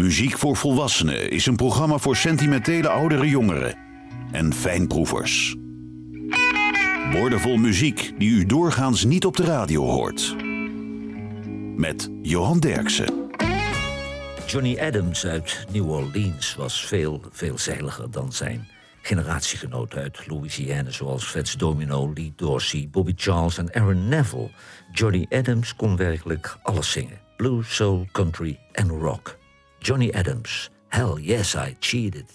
Muziek voor Volwassenen is een programma voor sentimentele oudere jongeren en fijnproevers. Woordenvol muziek die u doorgaans niet op de radio hoort. Met Johan Derksen. Johnny Adams uit New Orleans was veel veelzeiliger dan zijn generatiegenoten uit Louisiana, zoals Fats Domino, Lee Dorsey, Bobby Charles en Aaron Neville. Johnny Adams kon werkelijk alles zingen: blues, soul, country en rock. Johnny Adams, Hell Yes, I Cheated.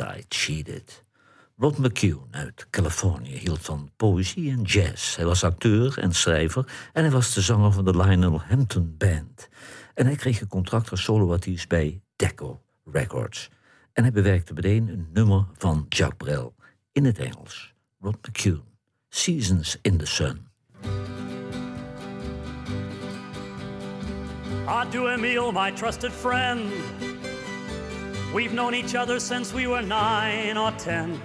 I Cheated. Rod McCune uit Californië hield van poëzie en jazz. Hij was acteur en schrijver en hij was de zanger van de Lionel Hampton Band. En hij kreeg een contract als soloartiest bij Deco Records. En hij bewerkte meteen een nummer van Jacques Brel in het Engels. Rod McCune, Seasons in the Sun. Adieu, Emile, my trusted friend. We've known each other since we were nine or ten.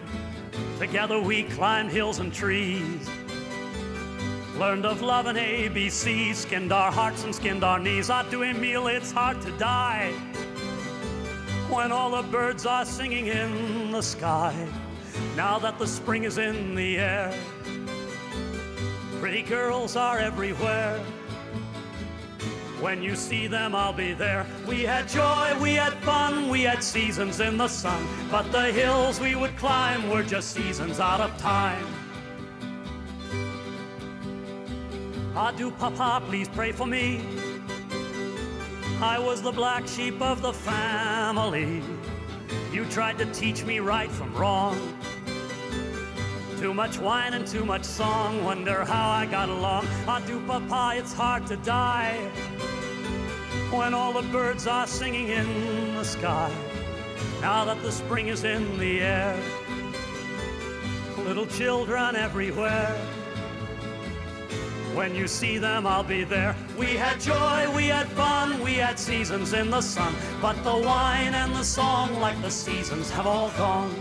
Together we climbed hills and trees. Learned of love and ABC, skinned our hearts and skinned our knees. I do Emile, it's hard to die when all the birds are singing in the sky. Now that the spring is in the air, pretty girls are everywhere. When you see them, I'll be there. We had joy, we had fun, we had seasons in the sun. But the hills we would climb were just seasons out of time. Ah, Adieu, Papa, please pray for me. I was the black sheep of the family. You tried to teach me right from wrong. Too much wine and too much song. Wonder how I got along. Ah, Adieu, Papa, it's hard to die when all the birds are singing in the sky. Now that the spring is in the air, little children everywhere. When you see them, I'll be there. We had joy, we had fun, we had seasons in the sun. But the wine and the song, like the seasons, have all gone.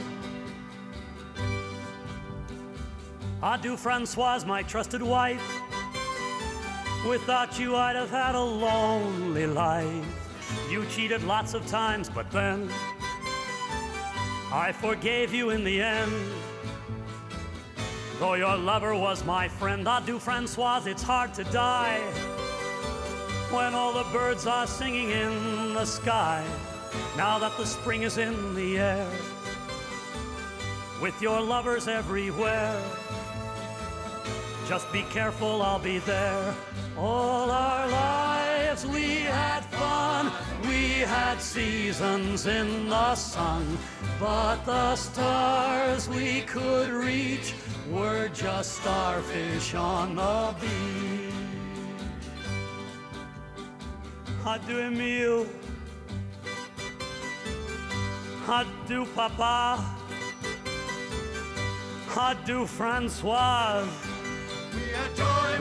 Adieu, Francoise, my trusted wife. Without you, I'd have had a lonely life. You cheated lots of times, but then I forgave you in the end. Though your lover was my friend, adieu, Francoise, it's hard to die. When all the birds are singing in the sky, now that the spring is in the air, with your lovers everywhere. Just be careful, I'll be there. All our lives we had fun, we had seasons in the sun, but the stars we could reach were just starfish on the beach. Adieu, Emile. Adieu, Papa. Adieu, Francoise.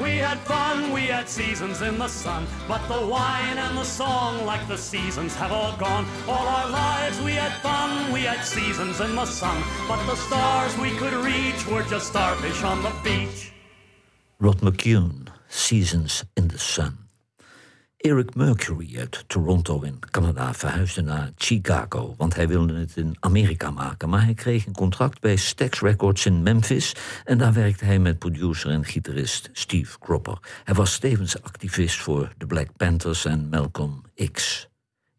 We had fun, we had seasons in the sun. But the wine and the song, like the seasons, have all gone. All our lives we had fun, we had seasons in the sun. But the stars we could reach were just starfish on the beach. Rod McKuen, Seasons in the Sun. Eric Mercury uit Toronto in Canada verhuisde naar Chicago, want hij wilde het in Amerika maken. Maar hij kreeg een contract bij Stax Records in Memphis en daar werkte hij met producer en gitarist Steve Cropper. Hij was tevens activist voor de Black Panthers en Malcolm X.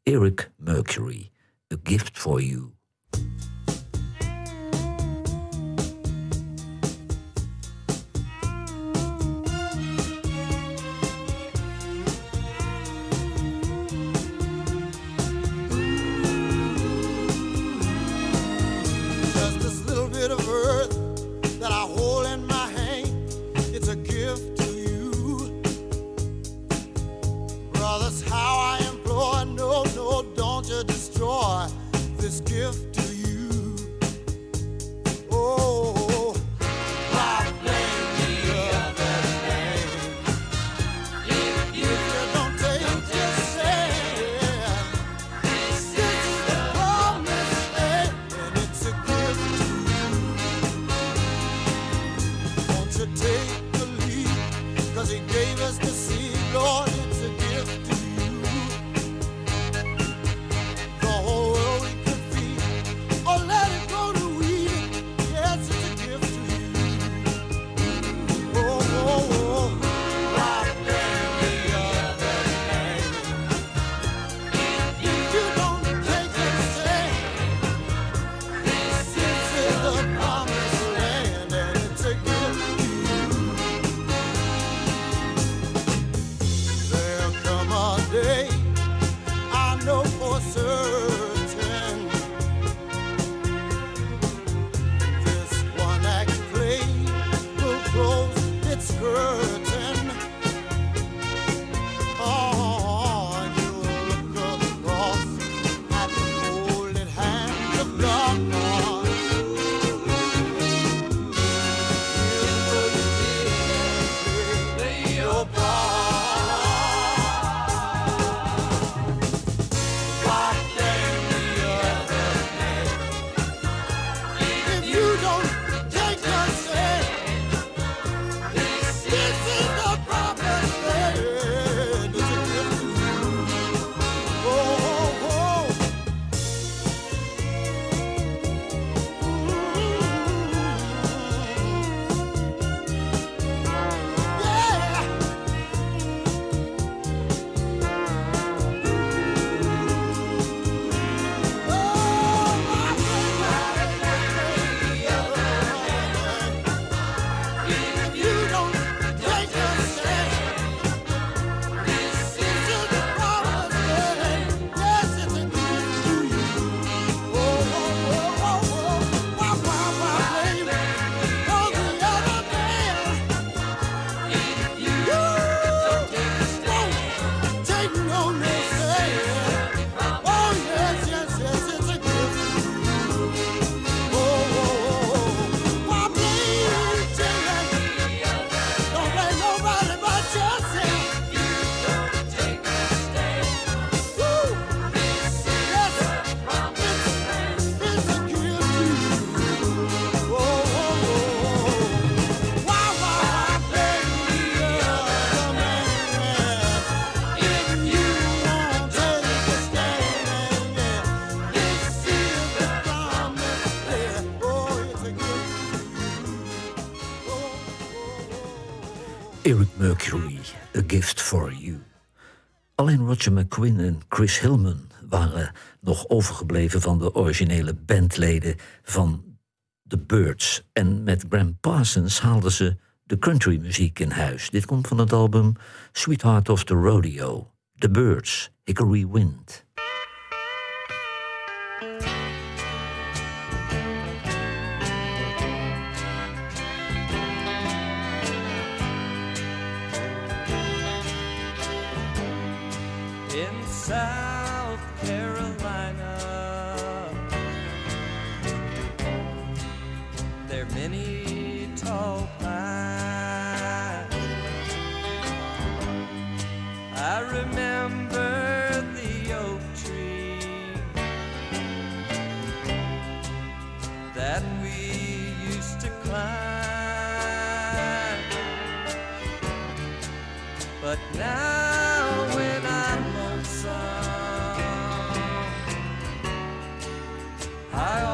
Eric Mercury, A Gift for You. Roger McQueen en Chris Hillman waren nog overgebleven van de originele bandleden van The Birds. En met Graham Parsons haalden ze de countrymuziek in huis. Dit komt van het album Sweetheart of the Rodeo. The Birds, Hickory Wind. The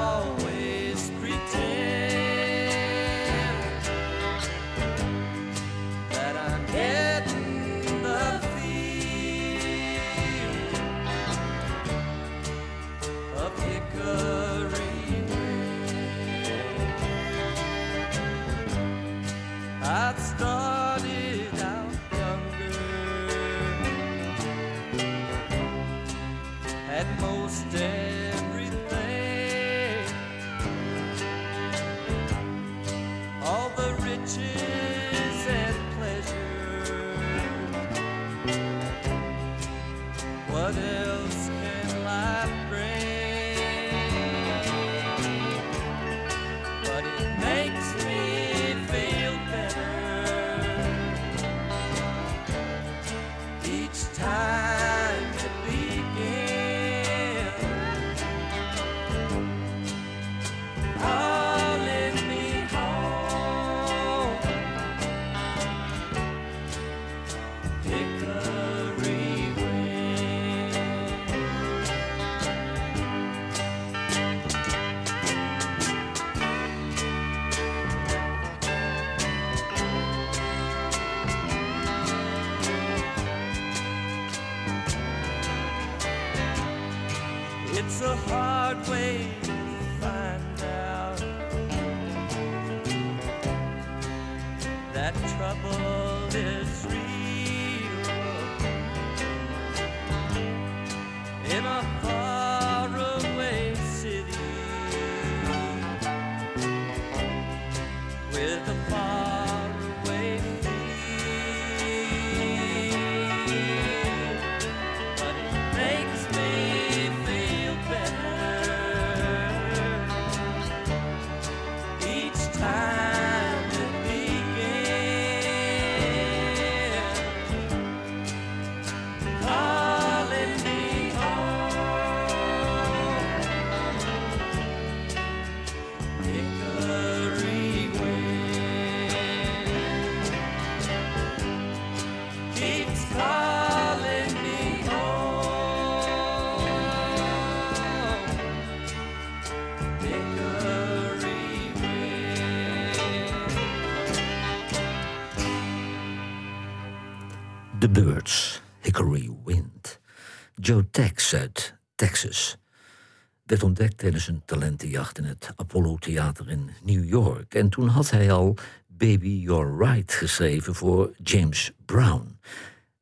ontdekt tijdens een talentenjacht in het Apollo Theater in New York. En toen had hij al Baby You're Right geschreven voor James Brown.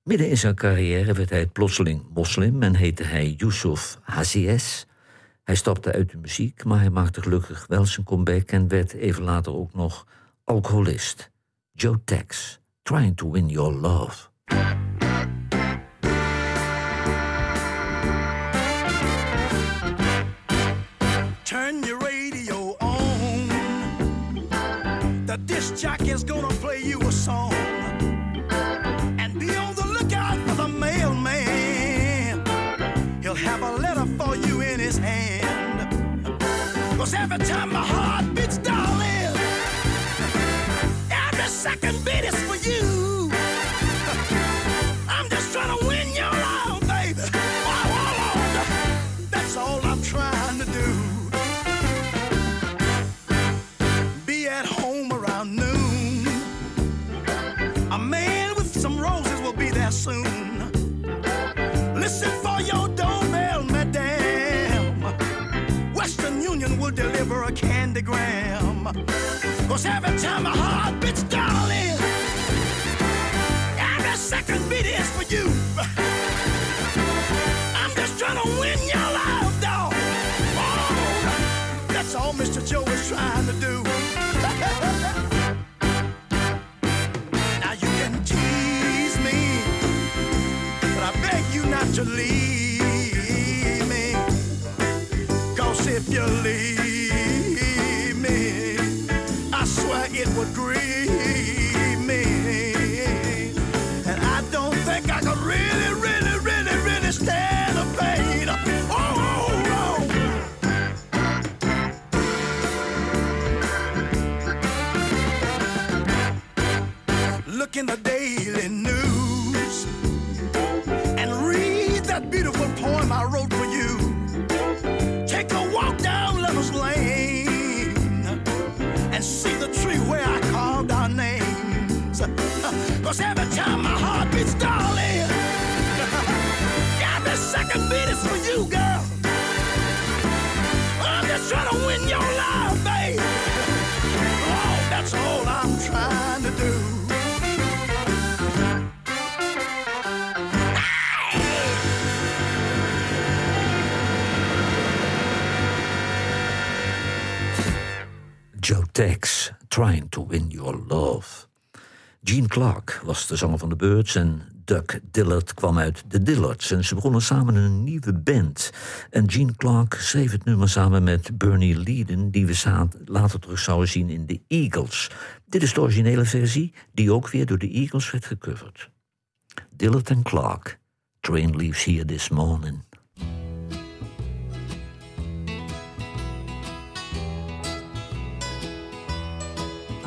Midden in zijn carrière werd hij plotseling moslim en heette hij Yusuf Hazies. Hij stapte uit de muziek, maar hij maakte gelukkig wel zijn comeback en werd even later ook nog alcoholist. Joe Tex, Trying to Win Your Love. Jockey's gonna play you a song. And be on the lookout for the mailman. He'll have a letter for you in his hand. Cause every time my heart beats, darling, every second beat is for you. I'm just trying to man Cause every time my heart beats, darling, every second beat is for you. I'm just trying to win your love, dog. Oh, that's all Mr. Joe is trying to do. now you can tease me, but I beg you not to leave me. Cause if you leave it would grieve me. And I don't think I could really, really, really, really stand the pain. Oh, oh, oh. Look in the Every time my heart beats, darling, every second beat is for you, girl. I'm just trying to win your love, babe. Oh, that's all I'm trying to do. Joe Tex, Trying to Win Your Love. Gene Clark was de zanger van de Birds en Doug Dillard kwam uit de Dillards. En ze begonnen samen een nieuwe band. En Gene Clark schreef het nummer samen met Bernie Leadon... die we later terug zouden zien in de Eagles. Dit is de originele versie, die ook weer door de Eagles werd gecoverd. Dillard en Clark, Train leaves here this morning.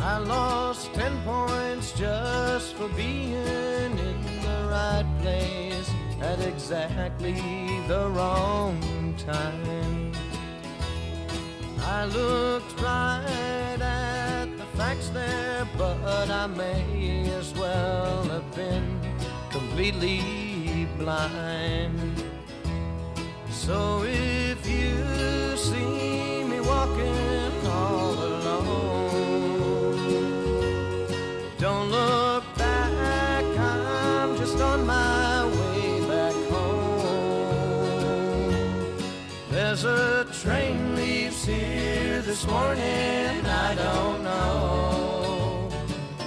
I lost ten points just for being in the right place at exactly the wrong time. I looked right at the facts there, but I may as well have been completely blind. So if you see me walking my way back home. There's a train leaves here this morning, I don't know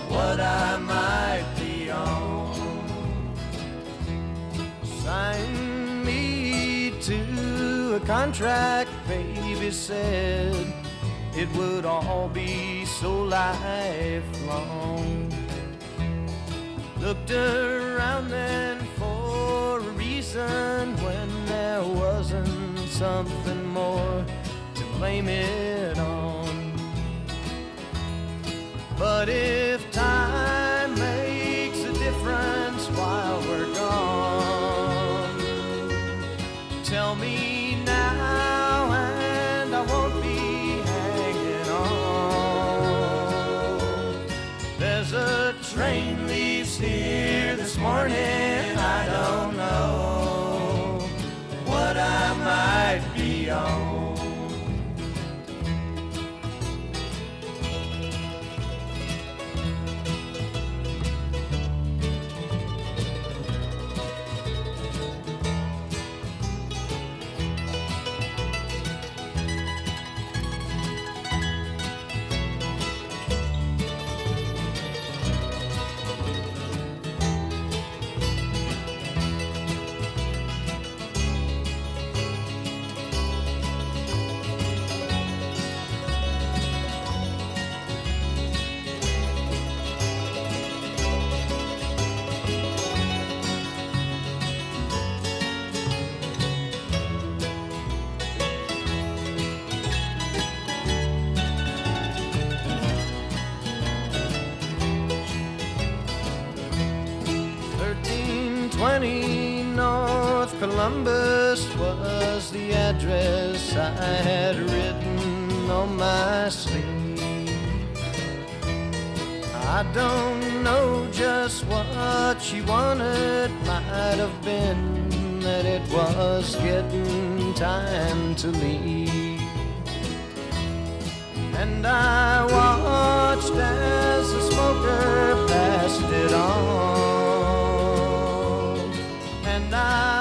what I might be on. Sign me to a contract, baby said it would all be so lifelong. Looked around then for a reason when there wasn't something more to blame it on. But if I had written on my sleeve. I don't know just what she wanted, might have been that it was getting time to leave. and I watched as the smoker passed it on. And I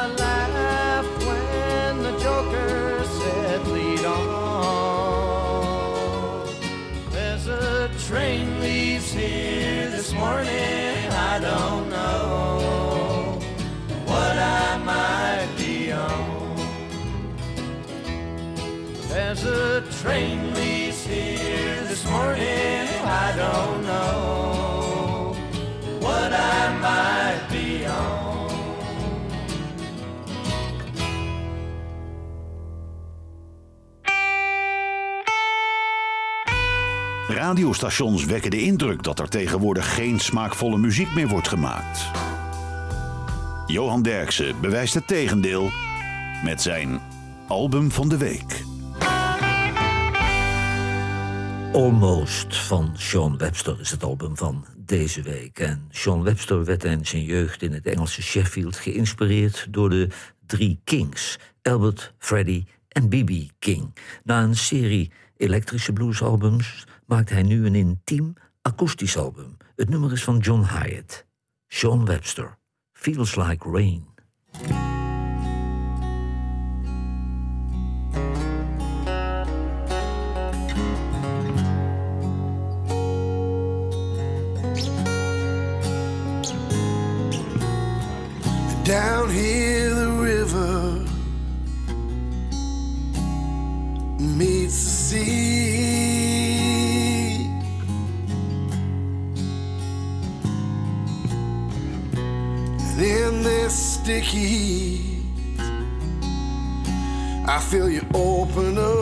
A train leaves here this morning. I don't know what I might be on. Radiostations wekken de indruk dat er tegenwoordig geen smaakvolle muziek meer wordt gemaakt. Johan Derksen bewijst het tegendeel met zijn album van de week. Almost van Sean Webster is het album van deze week. En Sean Webster werd in zijn jeugd in het Engelse Sheffield geïnspireerd door de drie Kings: Albert, Freddie en B.B. King. Na een serie elektrische bluesalbums maakt hij nu een intiem akoestisch album. Het nummer is van John Hyatt. Sean Webster. Feels like rain. Down here, the river meets the sea. And in this sticky, I feel you open up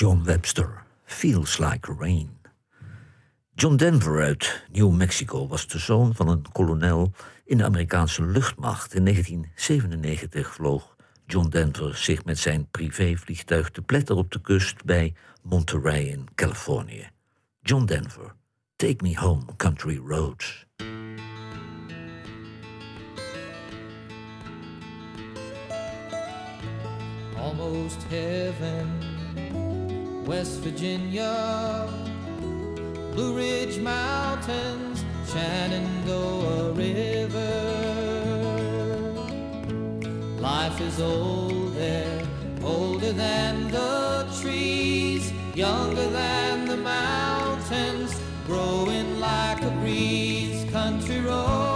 John Webster, Feels Like Rain. John Denver uit New Mexico was de zoon van een kolonel in de Amerikaanse luchtmacht. In 1997 vloog John Denver zich met zijn privévliegtuig te pletter op de kust bij Monterey in Californië. John Denver, Take Me Home Country Roads. almost heaven. West Virginia, Blue Ridge Mountains, Shenandoah River. Life is old there, older than the trees, younger than the mountains, growing like a breeze. Country roads,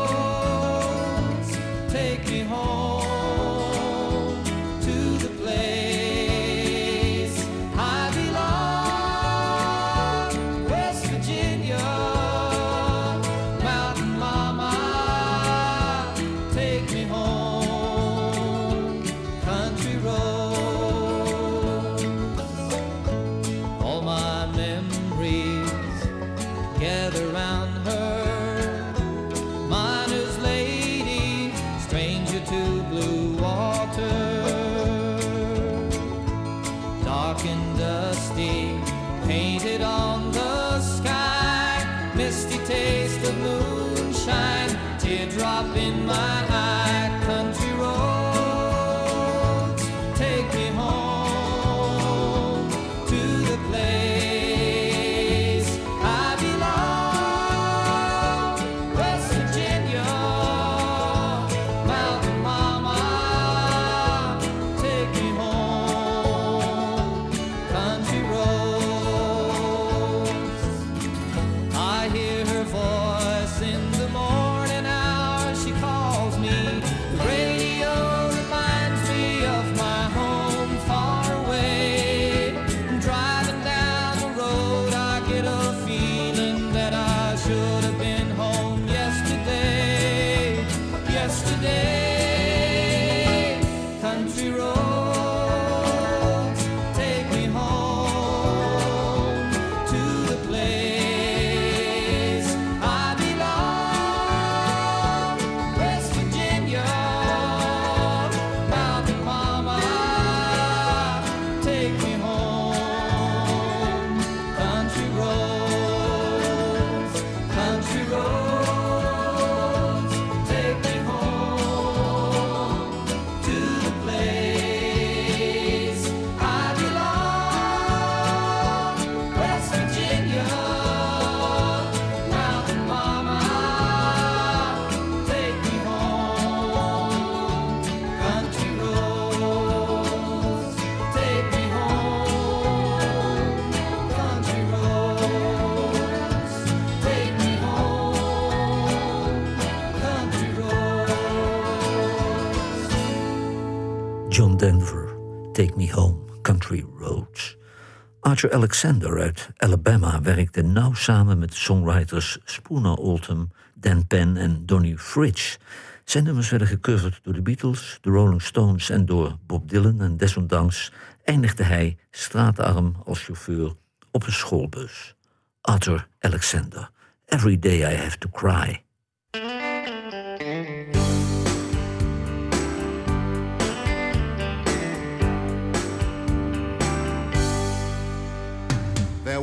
Alexander uit Alabama werkte nauw samen met songwriters Spooner Oldham, Dan Penn en Donnie Fritsch. Zijn nummers werden gecoverd door de Beatles, de Rolling Stones en door Bob Dylan. En desondanks eindigde hij straatarm als chauffeur op een schoolbus. Arthur Alexander. Every day I have to cry.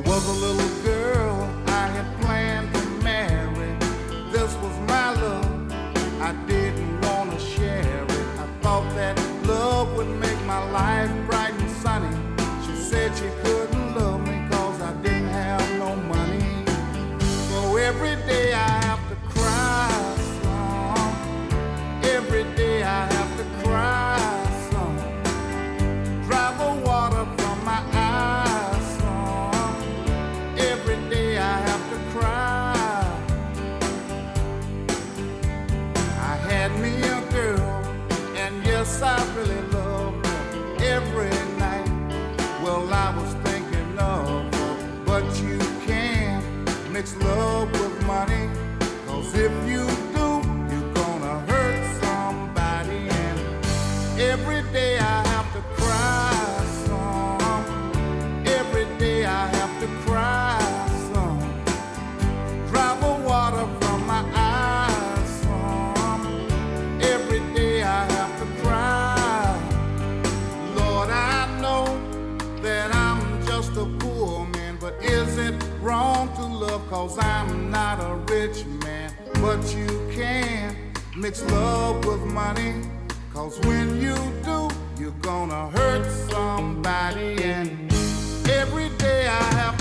Was a little Cause I'm not a rich man. But you can mix love with money. Cause when you do, you're gonna hurt somebody. And every day I have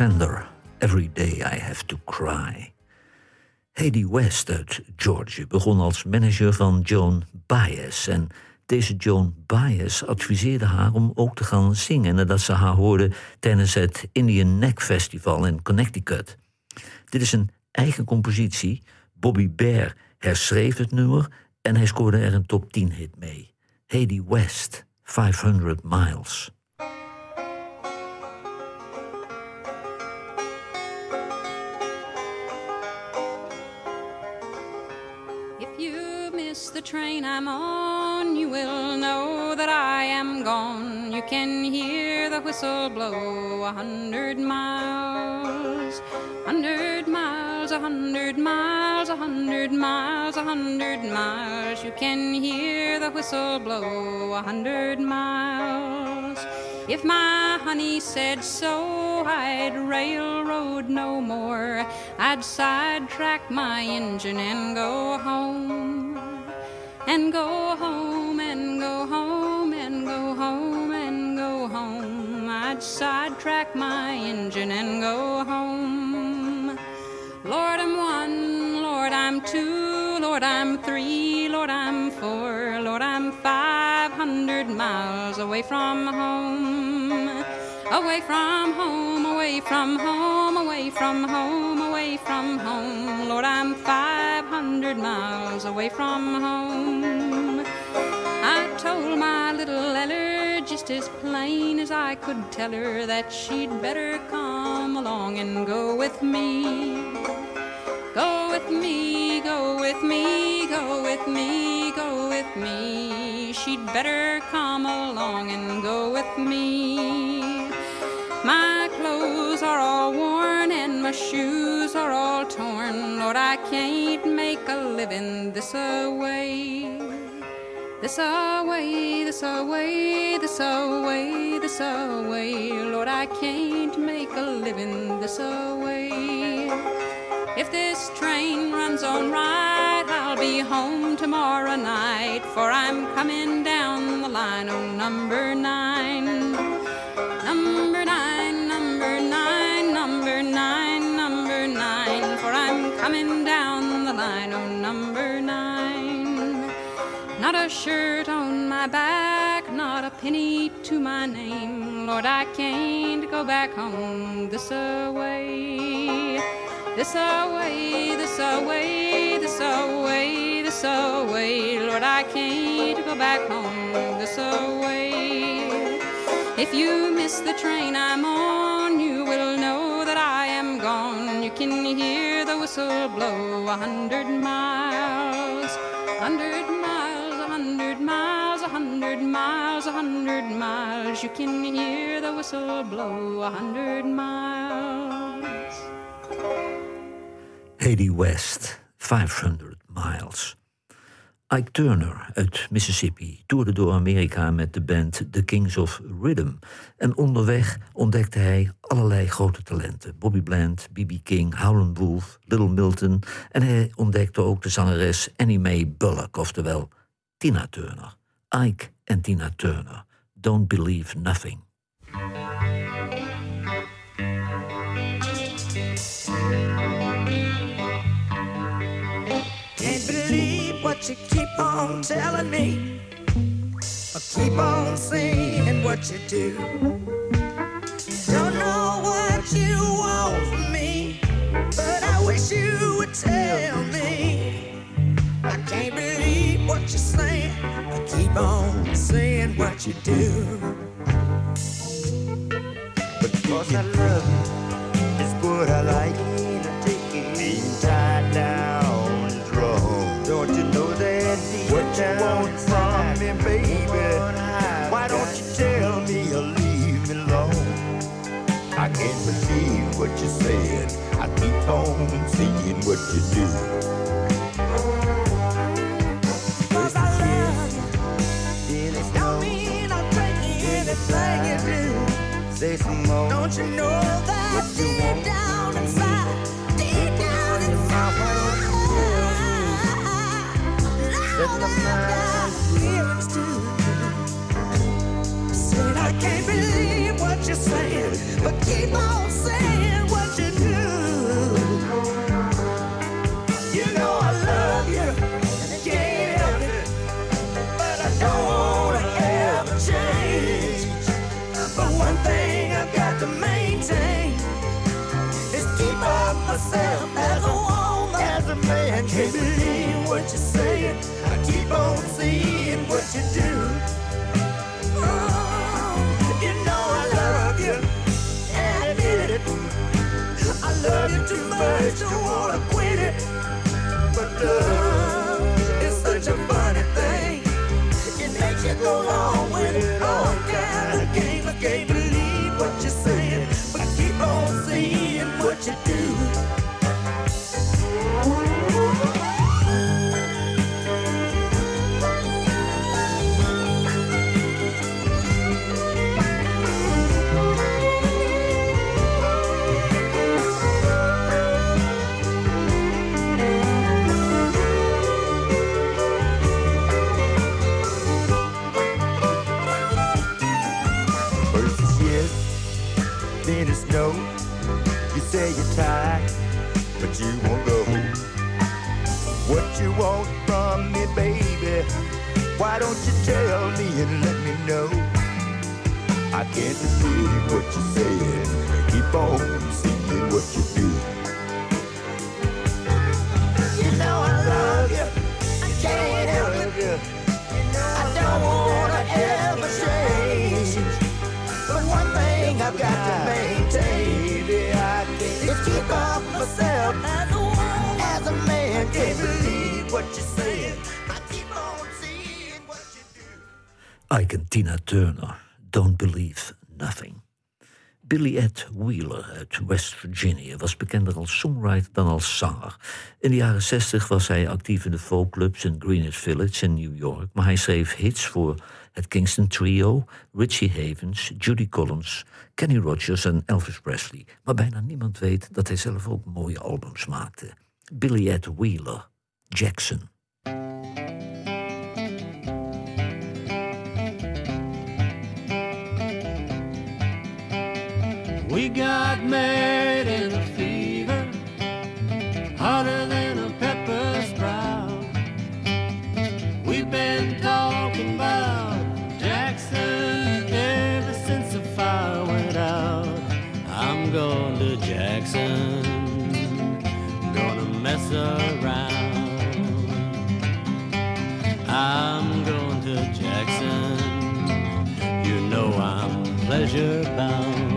Alexander. Every day I have to cry. Hedy West uit Georgia begon als manager van Joan Baez. En deze Joan Baez adviseerde haar om ook te gaan zingen nadat ze haar hoorde tijdens het Indian Neck Festival in Connecticut. Dit is een eigen compositie. Bobby Bear herschreef het nummer en hij scoorde er een top 10 hit mee. Hedy West, 500 Miles. Train I'm on, you will know that I am gone. You can hear the whistle blow a hundred miles, hundred miles, a hundred miles, a hundred miles, a hundred miles. You can hear the whistle blow a hundred miles. If my honey said so, I'd railroad no more. I'd sidetrack my engine and go home. And go home, and go home, and go home, and go home. I'd sidetrack my engine and go home. Lord, I'm one, Lord, I'm two, Lord, I'm three, Lord, I'm four, Lord, I'm five hundred miles away from home. Away from home, away from home, away from home, away from home. Lord, I'm 500 miles away from home. I told my little Eller just as plain as I could tell her that she'd better come along and go with me. Go with me, go with me, go with me, go with me. She'd better come along and go with me. My clothes are all worn and my shoes are all torn. Lord, I can't make a living this away. This away, this away, this away, this away. Lord, I can't make a living this away. If this train runs on right, I'll be home tomorrow night, for I'm coming down the line on number nine. Number nine, coming down the line, oh, number nine. Not a shirt on my back, not a penny to my name. Lord, I can't go back home this away. This away, this away, this away, this away. Lord, I can't go back home this away. If you miss the train I'm on, you will know that I am gone. You can hear whistle blow a hundred miles, hundred miles, a hundred miles, a hundred miles, a hundred miles. You can hear the whistle blow a hundred miles. Hedy West, 500 Miles. Ike Turner uit Mississippi toerde door Amerika met de band The Kings of Rhythm. En onderweg ontdekte hij allerlei grote talenten. Bobby Bland, B.B. King, Howlin' Wolf, Little Milton. En hij ontdekte ook de zangeres Annie Mae Bullock, oftewel Tina Turner. Ike en Tina Turner. Don't Believe Nothing. Keep on telling me. Or keep on saying what you do. Don't know what you want from me, but I wish you would tell me. I can't believe what you're saying. You keep on saying what you do. Because I love you is what I like. Being tied down You want from me, baby? Why don't you tell me or leave me alone? I can't believe what you're saying. I keep on seeing what you do. You. Don't mean I'm anything you do. Say some more. Don't you know that you do. Oh, you know I love you, and I it. I love you too much to wanna quit it. But uh, love is such a funny thing. It makes you go games. I can't believe what you're saying, but I keep on seeing what you do. But you won't go. What you want from me, baby? Why don't you tell me and let me know? I can't believe what you're saying. Keep on seeing what you do. Ike en Tina Turner, Don't Believe Nothing. Billy Ed Wheeler uit West Virginia was bekender als songwriter dan als zanger. In de jaren 60 was hij actief in de folkclubs in Greenwich Village in New York, maar hij schreef hits voor het Kingston Trio, Richie Havens, Judy Collins, Kenny Rogers en Elvis Presley. Maar bijna niemand weet dat hij zelf ook mooie albums maakte. Billy Ed Wheeler, Jackson. We got mad in a fever, hotter than a pepper sprout. We've been talking about Jackson ever since the fire went out. I'm going to Jackson, gonna mess around. pleasure bound.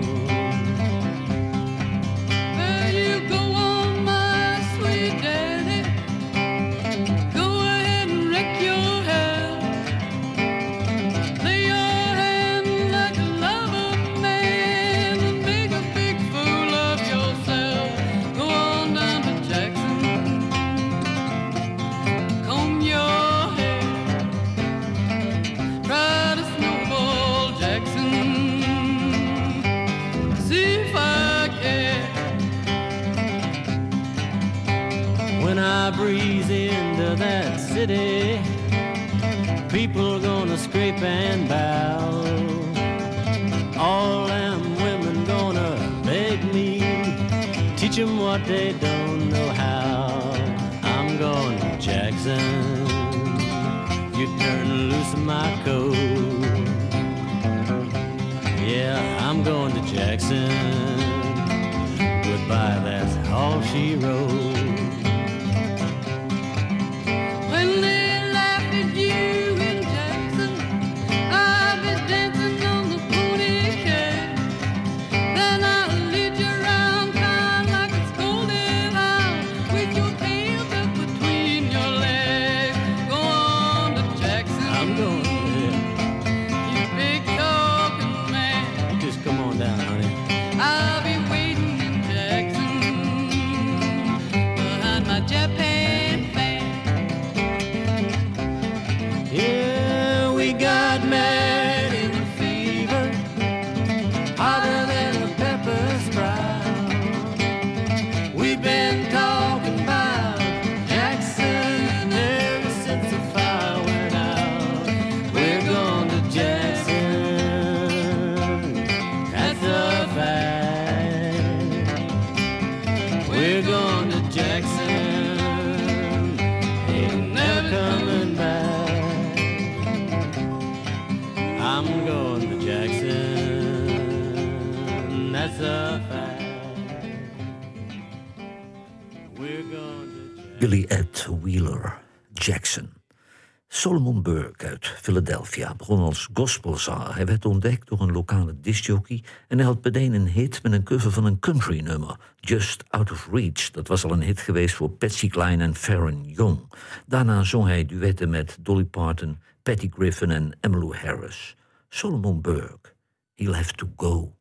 Philadelphia, begon als gospelzanger. Hij werd ontdekt door een lokale discjockey en hij had meteen een hit met een cover van een country-nummer, Just Out of Reach. Dat was al een hit geweest voor Patsy Klein en Farron Young. Daarna zong hij duetten met Dolly Parton, Patty Griffin en Emmylou Harris. Solomon Burke, He'll Have to Go.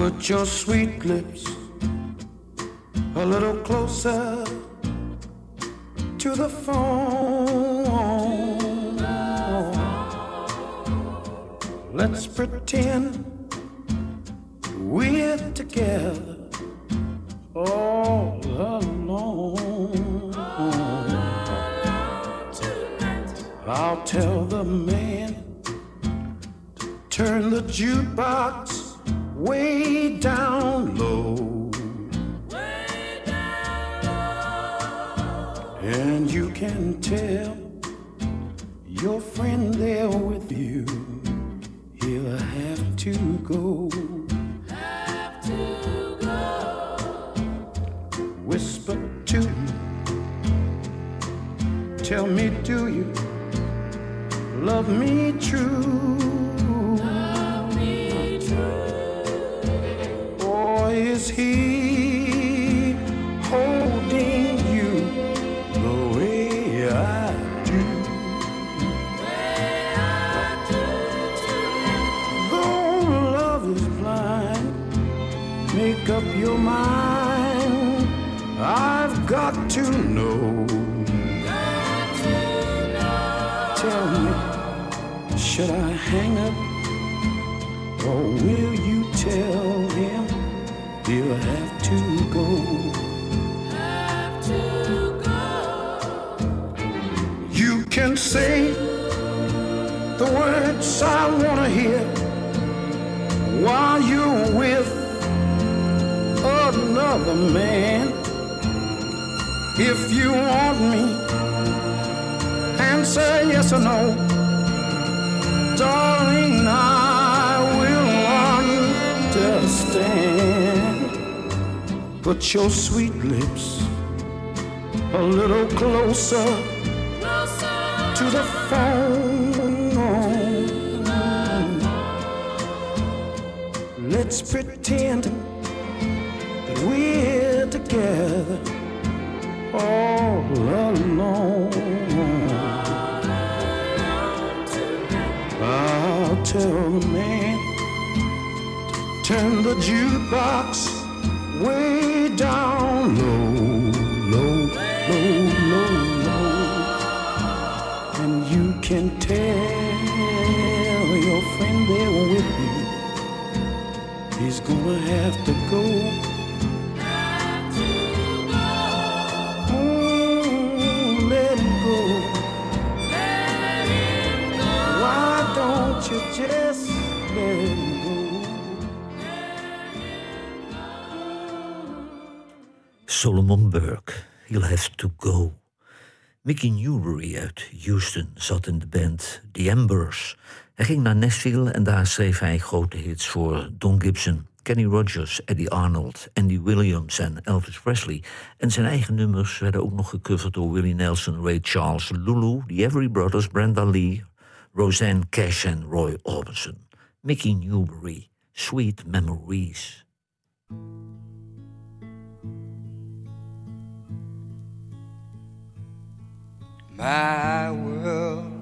Put your sweet lips a little closer to the phone. Let's pretend we're together all alone. I'll tell the man to turn the jukebox way down low. And you can tell your friend there with you, he'll have to go. Have to go. Whisper to me, tell me, do you love me true? man. If you want me, answer yes or no. Darling, I will understand. Put your sweet lips a little closer, closer. to the phone. Let's pretend together all alone. I'll tell the man turn the jukebox way down low, low, low, low, low. And you can tell your friend there with you, he's gonna have to go. Solomon Burke, He'll Have to Go. Mickey Newbury uit Houston zat in de band The Embers. Hij ging naar Nashville en daar schreef hij grote hits voor Don Gibson, Kenny Rogers, Eddie Arnold, Andy Williams en Elvis Presley. En zijn eigen nummers werden ook nog gecoverd door Willie Nelson, Ray Charles, Lulu, The Every Brothers, Brenda Lee, Roseanne Cash en Roy Orbison. Mickey Newbury, Sweet Memories. My world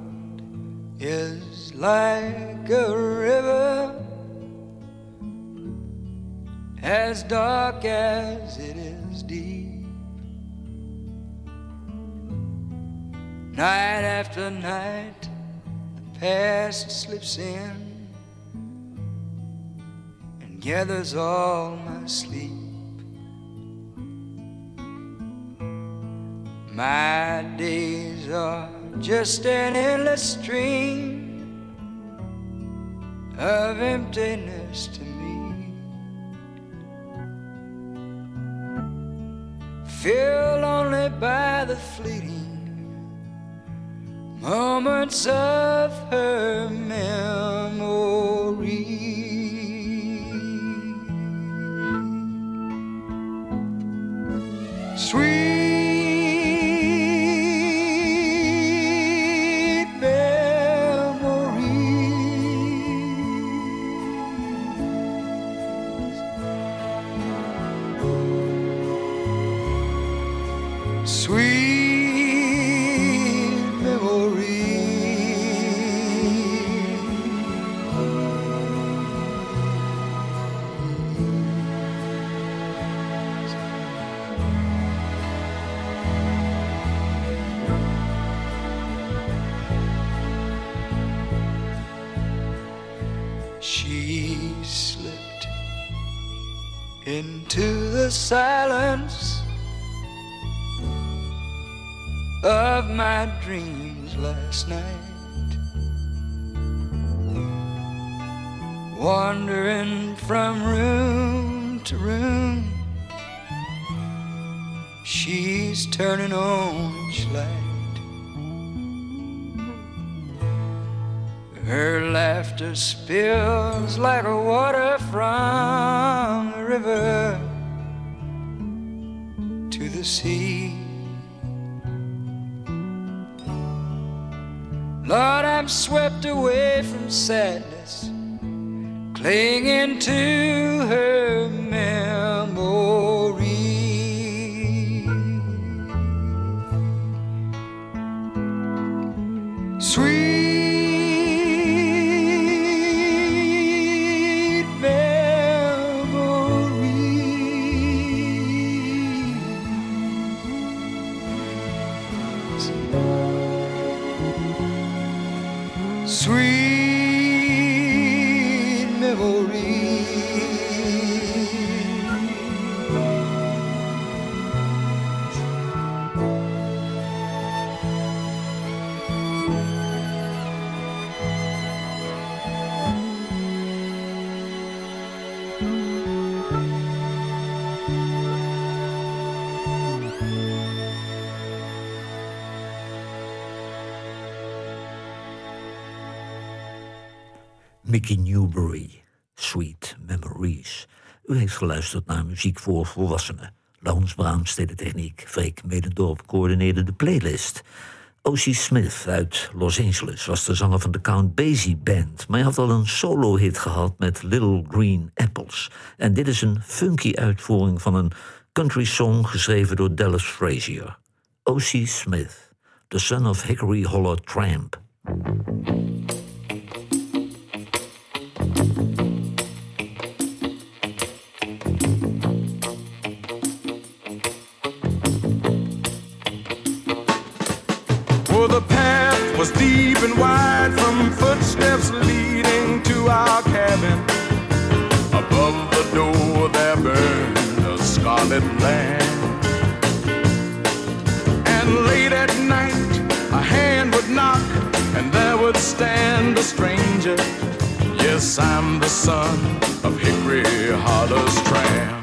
is like a river as dark as it is deep. Night after night, the past slips in and gathers all my sleep. My days are just an endless stream of emptiness to me. Filled only by the fleeting moments of her memory. Night. Wandering from room to room, she's turning on each light. Her laughter spills like water from the river Swept away from sadness, clinging to her Newbury, Sweet Memories. U heeft geluisterd naar muziek voor volwassenen. Lons Braamstede Techniek, Freek Medendorp coördineerde de playlist. O.C. Smith uit Los Angeles was de zanger van de Count Basie Band... maar hij had al een solo-hit gehad met Little Green Apples. En dit is een funky uitvoering van een country song geschreven door Dallas Frazier. O.C. Smith, The Son of Hickory Hollow Tramp. deserted land. And late at night, a hand would knock, and there would stand a stranger. Yes, I'm the son of Hickory Hollow's tramp.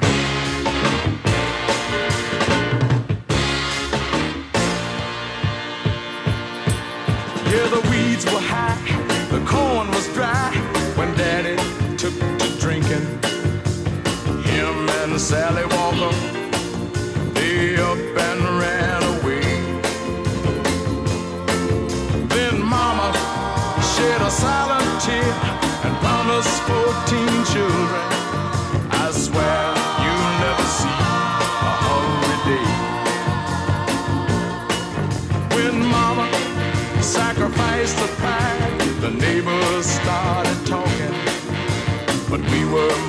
world.